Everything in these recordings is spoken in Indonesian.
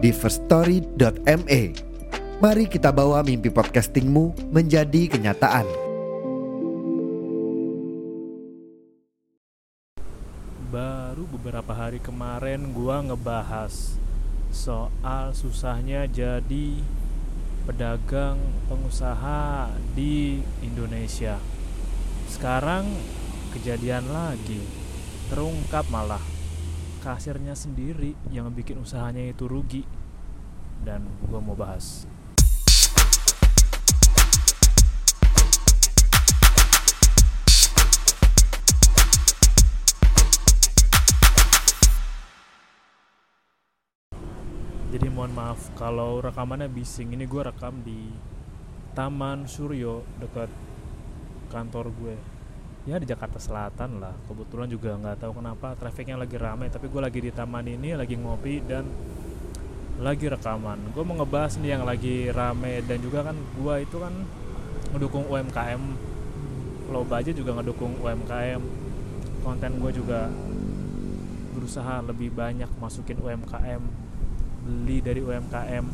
di firststory.me. Mari kita bawa mimpi podcastingmu menjadi kenyataan. Baru beberapa hari kemarin gua ngebahas soal susahnya jadi pedagang pengusaha di Indonesia. Sekarang kejadian lagi. Terungkap malah kasirnya sendiri yang bikin usahanya itu rugi. Dan gua mau bahas. Jadi mohon maaf kalau rekamannya bising. Ini gue rekam di Taman Suryo dekat kantor gue. Ya di Jakarta Selatan lah. Kebetulan juga nggak tahu kenapa trafiknya lagi ramai. Tapi gue lagi di taman ini lagi ngopi dan lagi rekaman. Gue mau ngebahas nih yang lagi rame dan juga kan gue itu kan ngedukung UMKM. Loba aja juga ngedukung UMKM. Konten gue juga berusaha lebih banyak masukin UMKM beli dari UMKM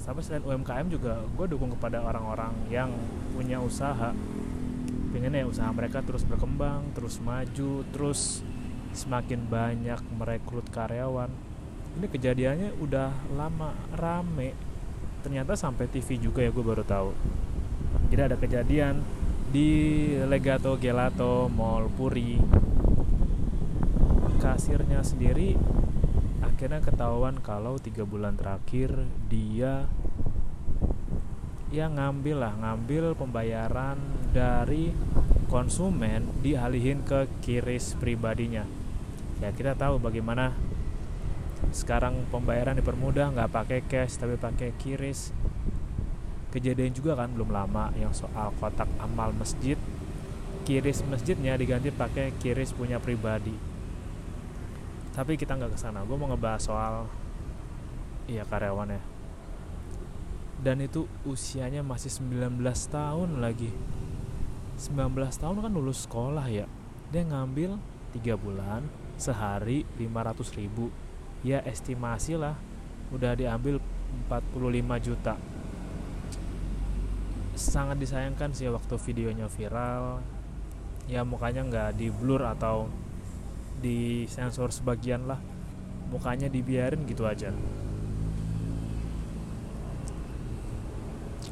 sampai selain UMKM juga gue dukung kepada orang-orang yang punya usaha pengen ya usaha mereka terus berkembang terus maju terus semakin banyak merekrut karyawan. Ini kejadiannya udah lama rame. Ternyata sampai TV juga ya gue baru tahu. Jadi ada kejadian di Legato Gelato Mall Puri. Kasirnya sendiri akhirnya ketahuan kalau tiga bulan terakhir dia ya ngambil lah ngambil pembayaran dari konsumen dialihin ke kiris pribadinya. Ya kita tahu bagaimana sekarang pembayaran dipermudah nggak pakai cash tapi pakai kiris. Kejadian juga kan belum lama yang soal kotak amal masjid. Kiris masjidnya diganti pakai kiris punya pribadi. Tapi kita nggak ke sana. Gue mau ngebahas soal iya karyawan ya dan itu usianya masih 19 tahun lagi 19 tahun kan lulus sekolah ya. Dia ngambil 3 bulan sehari 500 ribu. Ya estimasi lah. Udah diambil 45 juta. Sangat disayangkan sih waktu videonya viral. Ya mukanya nggak di blur atau di sensor sebagian lah. Mukanya dibiarin gitu aja.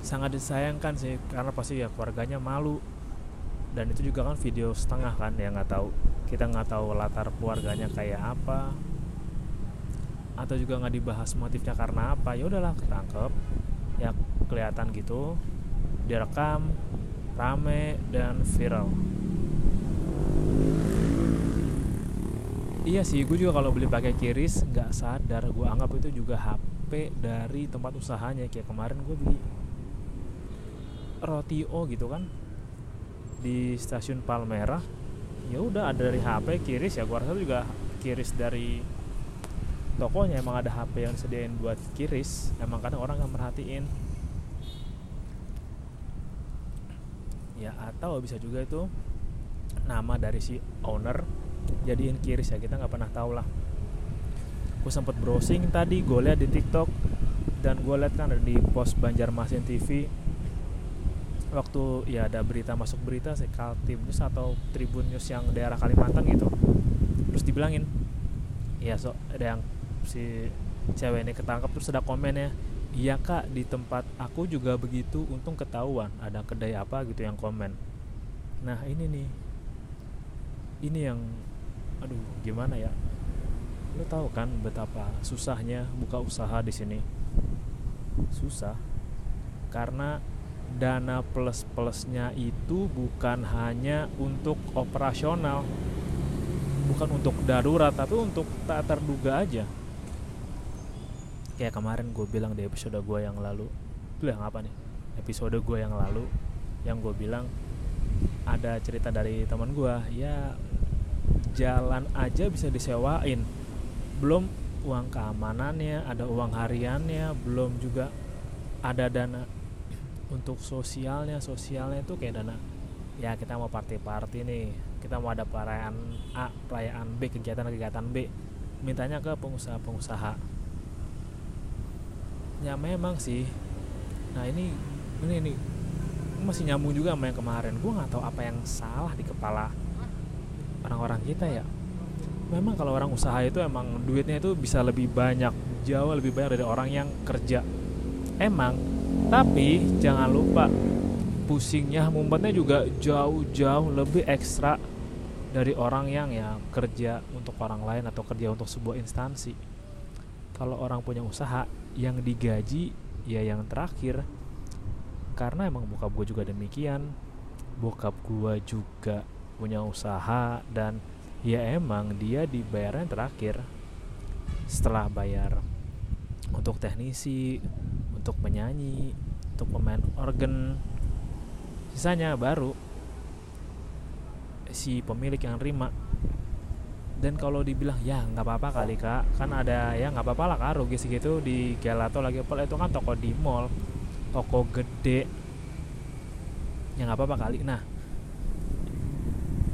Sangat disayangkan sih karena pasti ya keluarganya malu dan itu juga kan video setengah kan ya nggak tahu. Kita nggak tahu latar keluarganya kayak apa. Atau juga nggak dibahas motifnya karena apa. Ya udahlah ketangkep. Ya kelihatan gitu. Direkam rame dan viral. Iya sih gue juga kalau beli pakai kiris nggak sadar. Gue anggap itu juga HP dari tempat usahanya. Kayak kemarin gue beli roti O gitu kan di stasiun Palmerah ya udah ada dari HP kiris ya gue rasa juga kiris dari tokonya emang ada HP yang disediain buat kiris emang kadang orang nggak merhatiin. Ya atau bisa juga itu nama dari si owner jadiin kiris ya kita nggak pernah tahu lah. Gue sempet browsing tadi gue lihat di TikTok dan gue lihat kan ada di pos Banjarmasin TV waktu ya ada berita masuk berita sih Kaltim News atau Tribun News yang daerah Kalimantan gitu. Terus dibilangin ya so ada yang si cewek ini ketangkap terus ada komennya iya kak di tempat aku juga begitu untung ketahuan ada kedai apa gitu yang komen. Nah ini nih ini yang aduh gimana ya? Lo tahu kan betapa susahnya buka usaha di sini? Susah karena dana plus plusnya itu bukan hanya untuk operasional bukan untuk darurat tapi untuk tak terduga aja. Kayak kemarin gue bilang di episode gue yang lalu itu yang apa nih? Episode gue yang lalu yang gue bilang ada cerita dari teman gue ya jalan aja bisa disewain. Belum uang keamanannya ada uang hariannya belum juga ada dana untuk sosialnya sosialnya itu kayak dana. Ya kita mau party-party nih. Kita mau ada perayaan A perayaan B kegiatan-kegiatan B. Mintanya ke pengusaha-pengusaha. Ya memang sih. Nah ini ini ini masih nyambung juga sama yang kemarin. Gue nggak tahu apa yang salah di kepala orang-orang kita ya. Memang kalau orang usaha itu emang duitnya itu bisa lebih banyak jauh lebih banyak dari orang yang kerja. Emang tapi jangan lupa pusingnya mumpetnya juga jauh-jauh lebih ekstra dari orang yang ya kerja untuk orang lain atau kerja untuk sebuah instansi. Kalau orang punya usaha yang digaji ya yang terakhir. Karena emang bokap gue juga demikian. Bokap gue juga punya usaha dan ya emang dia dibayar yang terakhir. Setelah bayar untuk teknisi untuk menyanyi untuk pemain organ. Sisanya baru si pemilik yang terima dan kalau dibilang ya nggak apa-apa kali kak. Kan ada ya nggak apa-apa lah kak. Rugi segitu di Gelato lagi pula itu kan toko di mall toko gede. Ya nggak apa-apa kali. Nah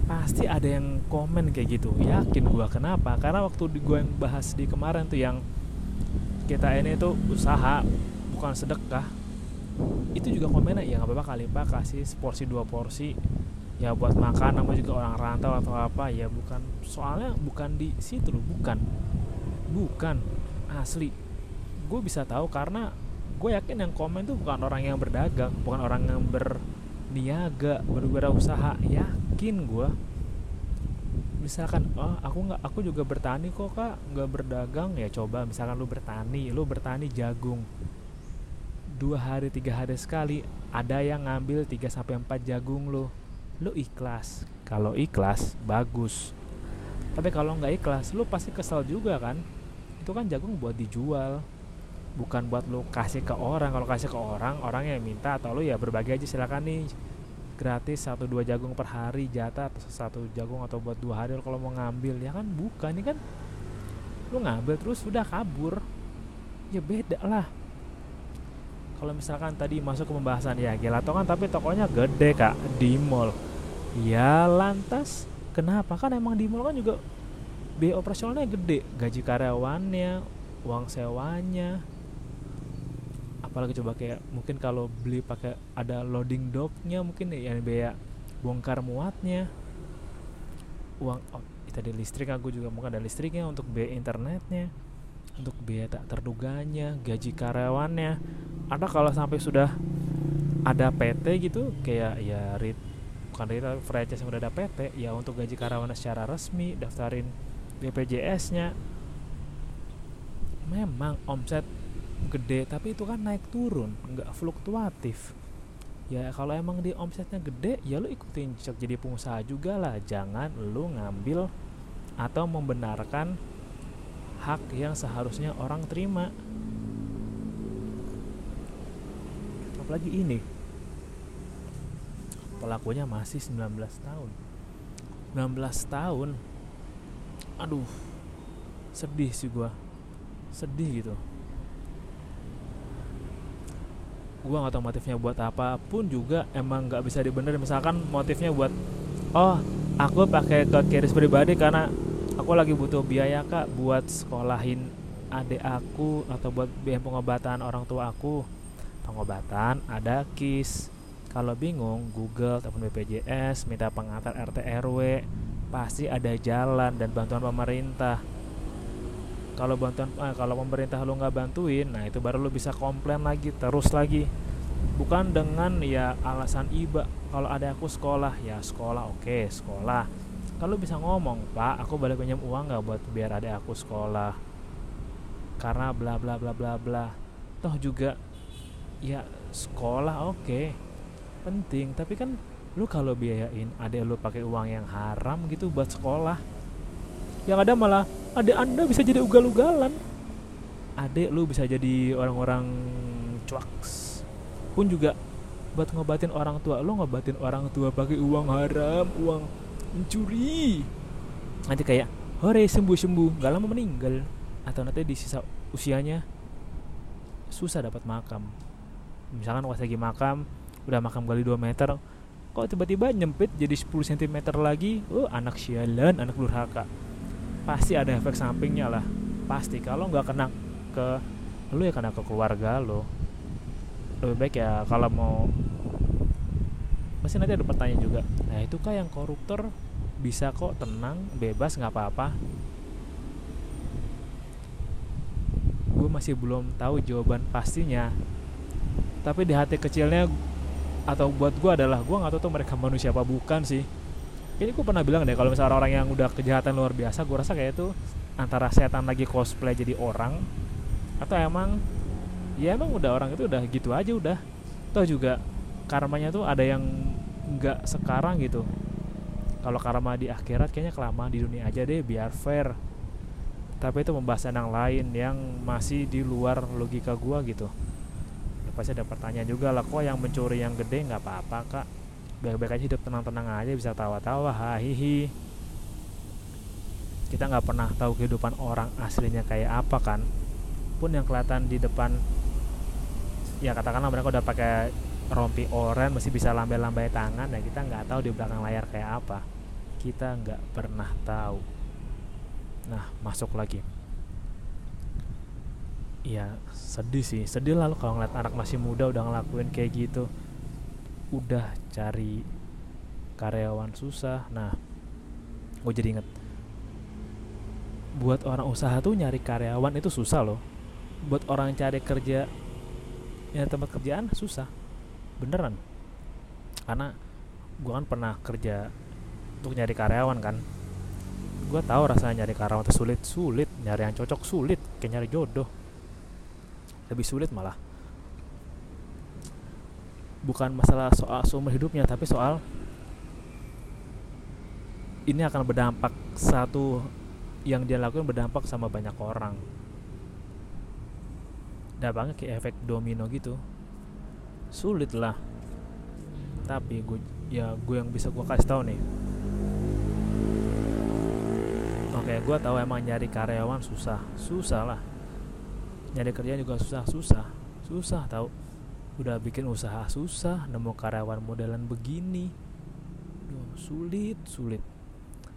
pasti ada yang komen kayak gitu. Yakin gua kenapa? Karena waktu gua yang bahas di kemarin tuh yang kita ini tuh usaha bukan sedekah. Itu juga komennya ya nggak apa-apa kali pak kasih porsi dua porsi. Ya buat makan nama juga orang rantau atau apa. Ya bukan. Soalnya bukan di situ loh bukan. Bukan. Asli. Gue bisa tahu karena gue yakin yang komen tuh bukan orang yang berdagang bukan orang yang berniaga berwirausaha yakin gue misalkan oh aku nggak aku juga bertani kok kak. Nggak berdagang. Ya coba. Misalkan lu bertani lu bertani jagung dua hari tiga hari sekali ada yang ngambil 3 sampai empat jagung lu lu ikhlas. Kalau ikhlas bagus. Tapi kalau nggak ikhlas lu pasti kesel juga kan? Itu kan jagung buat dijual bukan buat lu kasih ke orang. Kalau kasih ke orang orang yang minta atau lu ya berbagi aja silakan nih. Gratis satu dua jagung per hari jatah atau satu jagung atau buat dua hari kalau mau ngambil. Ya kan? Bukan ini kan? Lu ngambil terus sudah kabur. Ya beda lah kalau misalkan tadi masuk ke pembahasan ya gelato kan tapi tokonya gede kak di mall. Ya lantas kenapa? Kan emang di mall kan juga biaya operasionalnya gede. Gaji karyawannya uang sewanya. Apalagi coba kayak mungkin kalau beli pakai ada loading docknya mungkin ya biaya bongkar muatnya. Uang oh, tadi listrik aku juga mungkin ada listriknya untuk biaya internetnya untuk biaya tak terduganya gaji karyawannya. Ada kalau sampai sudah ada PT gitu kayak ya rit bukan retail franchise yang udah ada PT ya untuk gaji karyawan secara resmi daftarin BPJS nya memang omset gede tapi itu kan naik turun nggak fluktuatif. Ya kalau emang di omsetnya gede ya lu ikutin jadi pengusaha juga lah. Jangan lu ngambil atau membenarkan hak yang seharusnya orang terima. Apalagi ini. Pelakunya masih 19 tahun. 19 tahun. Aduh sedih sih gua. Sedih gitu. Gua nggak tahu motifnya buat apa pun juga. Emang nggak bisa dibenerin. Misalkan motifnya buat oh aku pakai ke kiris pribadi karena aku lagi butuh biaya kak buat sekolahin adik aku atau buat biaya pengobatan orang tua aku. Pengobatan ada kis. Kalau bingung Google ataupun BPJS minta pengantar RT RW pasti ada jalan dan bantuan pemerintah. Kalau bantuan eh, kalau pemerintah lu nggak bantuin nah itu baru lu bisa komplain lagi terus lagi. Bukan dengan ya alasan iba. Kalau ada aku sekolah ya sekolah oke okay, sekolah kalau bisa ngomong pak aku boleh pinjam uang nggak buat biar ada aku sekolah? Karena bla bla bla bla bla. Toh juga ya sekolah oke. Okay, penting. Tapi kan lu kalau biayain ada lu pakai uang yang haram gitu buat sekolah yang ada malah ada anda bisa jadi ugal-ugalan. Adik lu bisa jadi orang-orang cuaks. Pun juga buat ngobatin orang tua lo ngobatin orang tua pakai uang haram uang mencuri. Nanti kayak hore sembuh sembuh nggak lama meninggal. Atau nanti di sisa usianya susah dapat makam. Misalkan pas lagi makam udah makam kali 2 meter kok tiba-tiba nyempit jadi 10 cm lagi? Oh anak sialan anak durhaka. Pasti ada efek sampingnya lah. Pasti. Kalau nggak kena ke lu ya kena ke keluarga lo. Lebih baik ya kalau mau pasti nanti ada pertanyaan juga. Nah itu kah yang koruptor bisa kok tenang bebas nggak apa-apa? Gue masih belum tahu jawaban pastinya. Tapi di hati kecilnya atau buat gue adalah gue nggak tahu tuh mereka manusia apa bukan sih. Ini gue pernah bilang deh kalau misalnya orang yang udah kejahatan luar biasa gue rasa kayak itu antara setan lagi cosplay jadi orang atau emang ya emang udah orang itu udah gitu aja udah. Toh juga karmanya tuh ada yang nggak sekarang gitu. Kalau karma di akhirat kayaknya kelamaan di dunia aja deh biar fair. Tapi itu pembahasan yang lain yang masih di luar logika gua gitu. Ya, pasti ada pertanyaan juga lah kok yang mencuri yang gede nggak apa-apa kak? Baik-baik aja hidup tenang-tenang aja bisa tawa-tawa hahihi. Kita nggak pernah tahu kehidupan orang aslinya kayak apa kan? Pun yang kelihatan di depan ya katakanlah mereka udah pakai rompi oren masih bisa lambai-lambai tangan dan kita nggak tahu di belakang layar kayak apa. Kita nggak pernah tahu. Nah masuk lagi. Ya sedih sih. Sedih lah kalau ngeliat anak masih muda udah ngelakuin kayak gitu. Udah cari karyawan susah. Nah gue jadi inget buat orang usaha tuh nyari karyawan itu susah loh. Buat orang cari kerja ya tempat kerjaan susah beneran. Karena gue kan pernah kerja untuk nyari karyawan kan. Gue tahu rasanya nyari karyawan itu sulit sulit. Nyari yang cocok sulit kayak nyari jodoh. Lebih sulit malah. Bukan masalah soal seumur hidupnya tapi soal ini akan berdampak satu yang dia lakukan berdampak sama banyak orang. Banget kayak efek domino gitu sulit lah tapi gue ya gue yang bisa gue kasih tahu nih. Oke gue tahu emang nyari karyawan susah. Susah lah nyari kerja juga susah susah. Susah tahu udah bikin usaha susah nemu karyawan modelan begini. Duh, sulit sulit.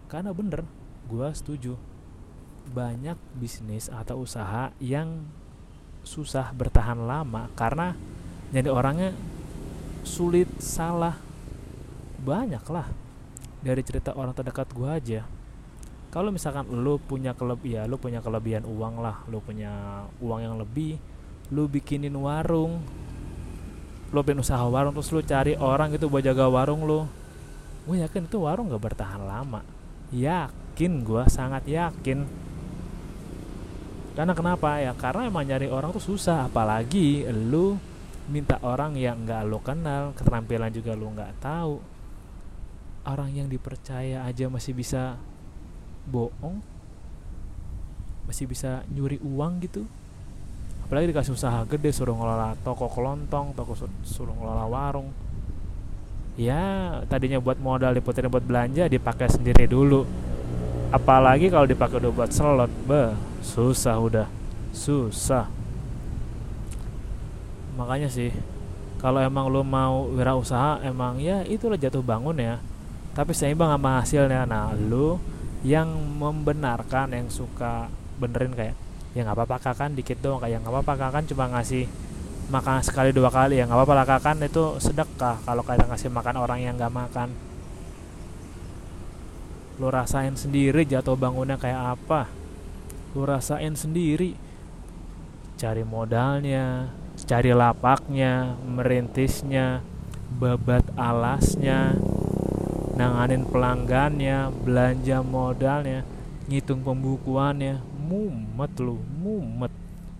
Karena bener gue setuju. Banyak bisnis atau usaha yang susah bertahan lama karena jadi orangnya sulit salah. Banyak lah dari cerita orang terdekat gua aja. Kalau misalkan lu punya kelebihan ya lu punya kelebihan uang lah lu punya uang yang lebih lu bikinin warung lu pengen usaha warung terus lu cari orang gitu buat jaga warung lu gue yakin itu warung gak bertahan lama. Yakin gue sangat yakin. Karena kenapa? Ya karena emang nyari orang tuh susah apalagi lu minta orang yang nggak lo kenal keterampilan juga lo nggak tahu. Orang yang dipercaya aja masih bisa bohong masih bisa nyuri uang gitu. Apalagi dikasih usaha gede suruh ngelola toko kelontong toko suruh ngelola warung. Ya tadinya buat modal diputerin buat belanja dipakai sendiri dulu. Apalagi kalau dipakai udah buat slot be susah udah susah makanya sih kalau emang lo mau wirausaha emang ya itulah jatuh bangun ya. Tapi seimbang sama hasilnya. Nah lo yang membenarkan yang suka benerin kayak ya nggak apa-apa kan dikit doang. Kayak nggak apa-apa kan cuma ngasih makan sekali dua kali. Ya nggak apa-apa lah kan itu sedekah kalau kayak ngasih makan orang yang nggak makan. Lo rasain sendiri jatuh bangunnya kayak apa. Lo rasain sendiri. Cari modalnya cari lapaknya merintisnya babat alasnya nanganin pelanggannya belanja modalnya ngitung pembukuannya. Mumet lo mumet.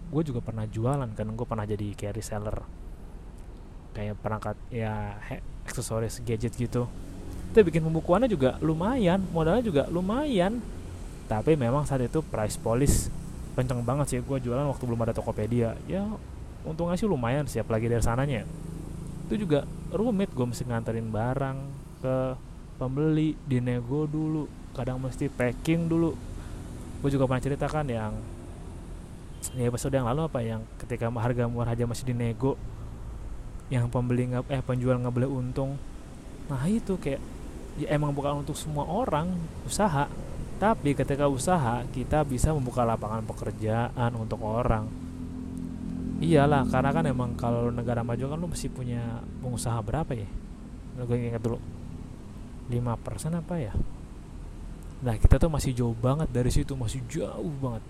Gue juga pernah jualan kan gue pernah jadi kayak reseller kayak perangkat ya aksesoris gadget gitu. Kita bikin pembukuannya juga lumayan modalnya juga lumayan. Tapi memang saat itu price polish kenceng banget sih. Gue jualan waktu belum ada Tokopedia. Ya untungnya sih lumayan sih apalagi dari sananya. Itu juga rumit gue mesti nganterin barang ke pembeli dinego dulu kadang mesti packing dulu. Gue juga pernah ceritakan yang ya episode yang lalu apa yang ketika harga murah aja masih dinego yang pembeli nggak eh penjual nggak boleh untung. Nah itu kayak ya emang bukan untuk semua orang usaha. Tapi ketika usaha kita bisa membuka lapangan pekerjaan untuk orang iyalah karena kan emang kalau negara maju kan lu mesti punya pengusaha berapa ya? Gue ingat dulu. 5% apa ya? Nah kita tuh masih jauh banget dari situ masih jauh banget.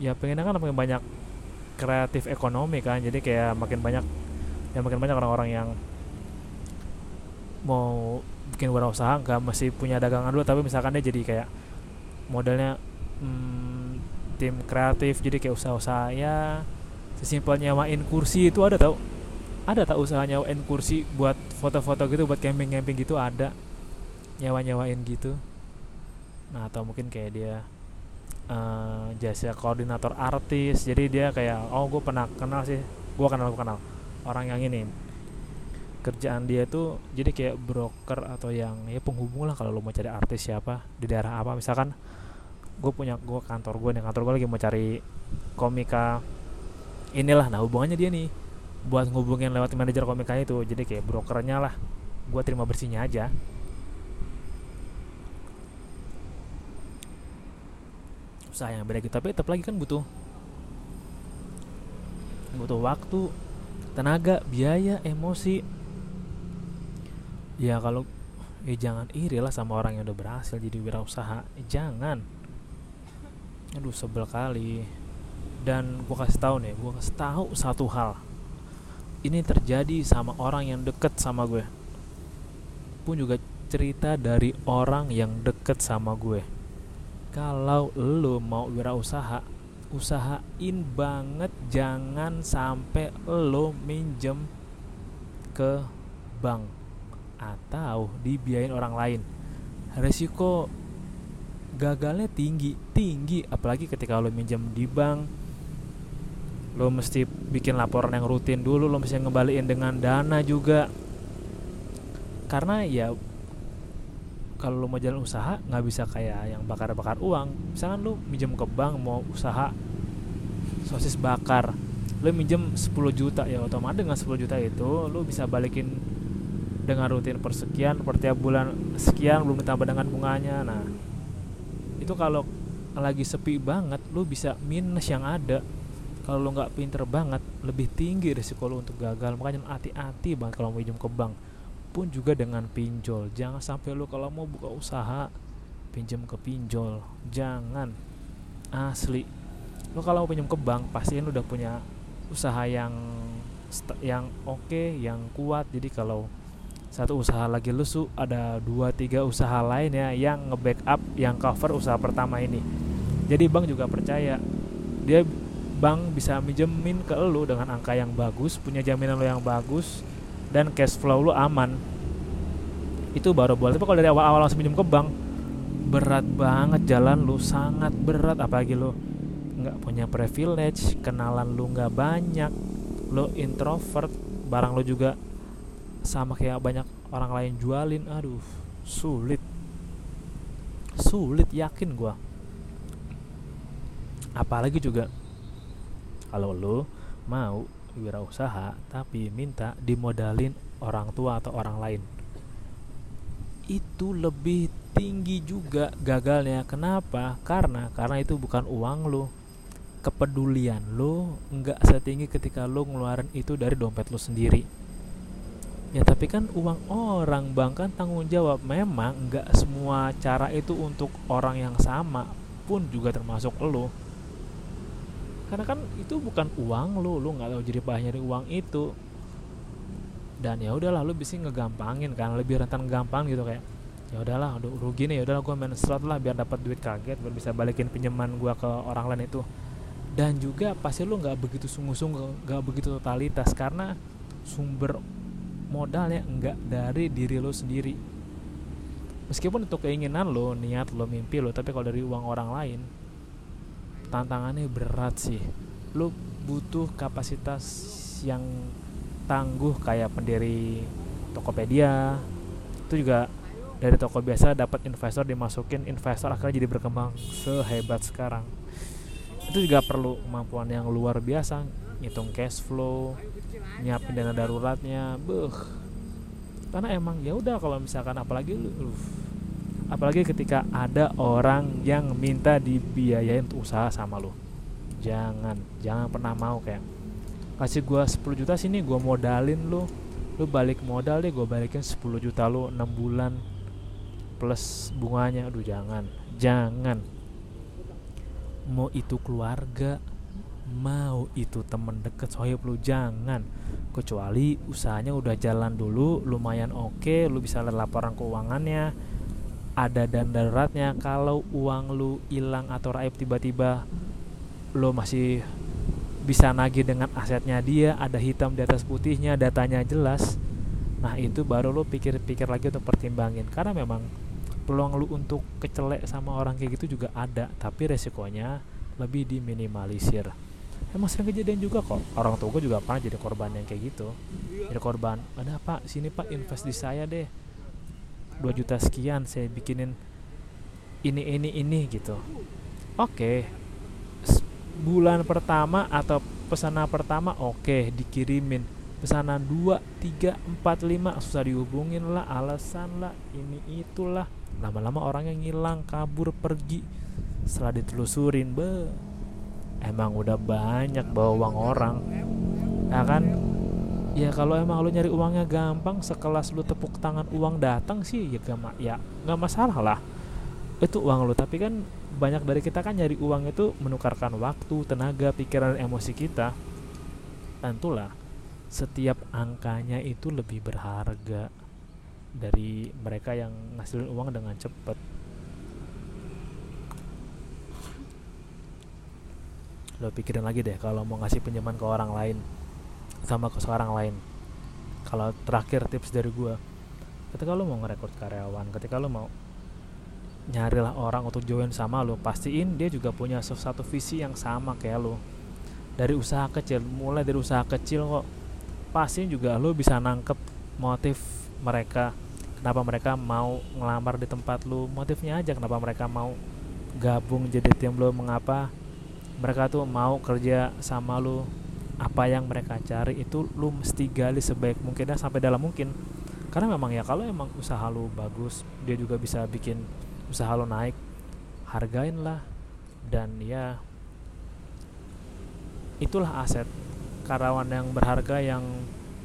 Ya pengennya kan makin banyak kreatif ekonomi kan jadi kayak makin banyak ya makin banyak orang-orang yang mau bikin usaha nggak masih punya dagangan dulu tapi misalkan dia jadi kayak modelnya hmm, tim kreatif jadi kayak usaha-usaha ya sesimpel nyawain kursi itu ada tau. Ada tak usaha nyawain kursi buat foto-foto gitu buat camping-camping gitu ada. Nyawa-nyawain gitu. Nah atau mungkin kayak dia uh, jasa koordinator artis jadi dia kayak oh gue pernah kenal sih. Gue kenal gue kenal. Orang yang ini. Kerjaan dia itu jadi kayak broker atau yang ya penghubung lah kalau lo mau cari artis siapa di daerah apa. Misalkan gue punya gue kantor gue nih kantor gue lagi mau cari komika inilah nah hubungannya dia nih. Buat ngubungin lewat manajer komika itu jadi kayak brokernya lah. Gue terima bersihnya aja. Usaha yang beda gitu tapi tetap lagi kan butuh butuh waktu tenaga biaya emosi. Ya kalau ya jangan iri lah sama orang yang udah berhasil jadi wirausaha. Jangan aduh sebel kali. Dan gue kasih tahu nih gue kasih tahu satu hal. Ini terjadi sama orang yang deket sama gue. Pun juga cerita dari orang yang deket sama gue. Kalau lo mau wirausaha usahain banget jangan sampai lo minjem ke bank atau dibiayain orang lain. Resiko gagalnya tinggi tinggi. Apalagi ketika lo minjem di bank lo mesti bikin laporan yang rutin dulu lo mesti ngembaliin dengan dana juga. Karena ya kalau lo mau jalan usaha nggak bisa kayak yang bakar-bakar uang. Misalkan lo minjem ke bank mau usaha sosis bakar lo minjem 10 juta ya otomatis dengan 10 juta itu lo bisa balikin dengan rutin persekian per tiap bulan sekian belum ditambah dengan bunganya. Nah itu kalau lagi sepi banget lo bisa minus yang ada. Kalau lo nggak pinter banget lebih tinggi risiko lo untuk gagal. Makanya hati-hati banget kalau mau minjem ke bank. Pun juga dengan pinjol. Jangan sampai lu kalau mau buka usaha pinjam ke pinjol. Jangan. Asli. Lu kalau mau pinjam ke bank pastiin lu udah punya usaha yang yang oke okay, yang kuat. Jadi kalau satu usaha lagi lesu ada dua tiga usaha lain ya yang nge-backup yang cover usaha pertama ini. Jadi bank juga percaya dia bank bisa minjemin ke lu dengan angka yang bagus punya jaminan lo yang bagus dan cash flow lu aman. Itu baru boleh. Tapi kalau dari awal-awal langsung pinjam ke bank berat banget jalan lu sangat berat. Apalagi lu nggak punya privilege kenalan lu nggak banyak lu introvert barang lu juga sama kayak banyak orang lain jualin. Aduh sulit. Sulit yakin gua. Apalagi juga kalau lu mau wirausaha tapi minta dimodalin orang tua atau orang lain. Itu lebih tinggi juga gagalnya. Kenapa? Karena karena itu bukan uang lo kepedulian lo nggak setinggi ketika lo ngeluarin itu dari dompet lo sendiri ya tapi kan uang orang bang kan tanggung jawab. Memang nggak semua cara itu untuk orang yang sama pun juga termasuk lo karena kan itu bukan uang lo lo nggak tahu jadi banyak dari uang itu. Dan ya udahlah lo bisa ngegampangin kan lebih rentan gampang gitu kayak ya udahlah udah rugi nih ya udahlah gue main slot lah biar dapat duit kaget biar bisa balikin pinjaman gue ke orang lain itu. Dan juga pasti lo nggak begitu sungguh-sungguh nggak begitu totalitas karena sumber modalnya nggak dari diri lo sendiri. Meskipun untuk keinginan lo niat lo mimpi lo tapi kalau dari uang orang lain tantangannya berat sih. Lu butuh kapasitas yang tangguh kayak pendiri Tokopedia. Itu juga dari toko biasa dapat investor dimasukin investor akhirnya jadi berkembang sehebat sekarang itu juga perlu kemampuan yang luar biasa. Ngitung cash flow nyiapin dana daruratnya beh karena emang ya udah kalau misalkan apalagi lu apalagi ketika ada orang yang minta dibiayain untuk usaha sama lu. Jangan jangan pernah mau kayak kasih gua 10 juta sini gua modalin lu. Lu balik modal deh gua balikin 10 juta lu 6 bulan plus bunganya. Aduh jangan jangan mau itu keluarga mau itu temen deket. Sohib lu jangan. Kecuali usahanya udah jalan dulu lumayan oke okay, lu bisa lihat laporan keuangannya. Ada dan daruratnya kalau uang lu hilang atau raib tiba-tiba lo masih bisa nagih dengan asetnya dia ada hitam di atas putihnya datanya jelas. Nah itu baru lo pikir-pikir lagi untuk pertimbangin. Karena memang peluang lu untuk kecelek sama orang kayak gitu juga ada tapi resikonya lebih diminimalisir. Emang sering kejadian juga kok. Orang tua gue juga pernah jadi korban yang kayak gitu. Jadi korban ada pak sini pak invest di saya deh. 2 juta sekian saya bikinin ini ini ini gitu. Oke. Bulan pertama atau pesanan pertama oke dikirimin. Pesanan 2, 3, 4, 5 susah dihubungin lah alasan lah ini itulah lama-lama orangnya ngilang kabur pergi. Setelah ditelusurin be. Emang udah banyak bawa uang orang. Ya kan? Ya kalau emang lu nyari uangnya gampang sekelas lu tepuk tangan uang datang sih ya gak ya nggak masalah lah. Itu uang lu. Tapi kan banyak dari kita kan nyari uang itu menukarkan waktu tenaga pikiran emosi kita. Tentulah setiap angkanya itu lebih berharga dari mereka yang ngasilin uang dengan cepat lo pikirin lagi deh kalau mau ngasih pinjaman ke orang lain sama ke seorang lain. Kalau terakhir tips dari gue ketika lo mau ngerekrut karyawan ketika lo mau nyarilah orang untuk join sama lo pastiin dia juga punya satu visi yang sama kayak lo. Dari usaha kecil mulai dari usaha kecil kok pasti juga lo bisa nangkep motif mereka kenapa mereka mau ngelamar di tempat lu? Motifnya aja kenapa mereka mau gabung jadi tim lu mengapa mereka tuh mau kerja sama lu? Apa yang mereka cari itu lu mesti gali sebaik mungkin dan sampai dalam mungkin. Karena memang ya kalau emang usaha lu bagus dia juga bisa bikin usaha lu naik hargain lah. Dan ya itulah aset karyawan yang berharga yang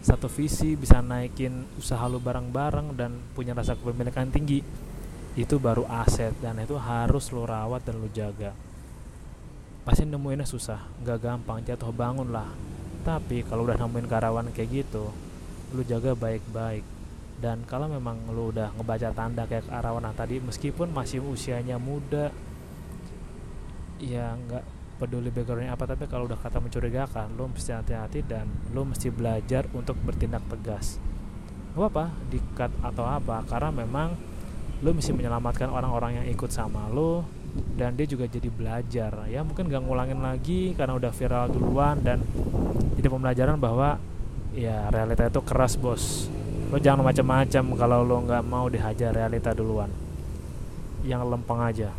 satu visi bisa naikin usaha lu bareng-bareng dan punya rasa kepemilikan tinggi itu baru aset dan itu harus lu rawat dan lu jaga. Pasti nemuinnya susah nggak gampang jatuh bangun lah. Tapi kalau udah nemuin karyawan kayak gitu lu jaga baik-baik. Dan kalau memang lu udah ngebaca tanda kayak karyawan tadi meskipun masih usianya muda ya nggak peduli backgroundnya apa tapi kalau udah kata mencurigakan lo mesti hati-hati dan lo mesti belajar untuk bertindak tegas. Gak apa dikat atau apa karena memang lo mesti menyelamatkan orang-orang yang ikut sama lo dan dia juga jadi belajar. Ya mungkin gak ngulangin lagi karena udah viral duluan dan jadi pembelajaran bahwa ya realita itu keras bos. Lo jangan macam-macam kalau lo nggak mau dihajar realita duluan. Yang lempeng aja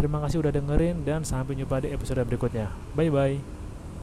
Terima kasih udah dengerin dan sampai jumpa di episode berikutnya. Bye bye.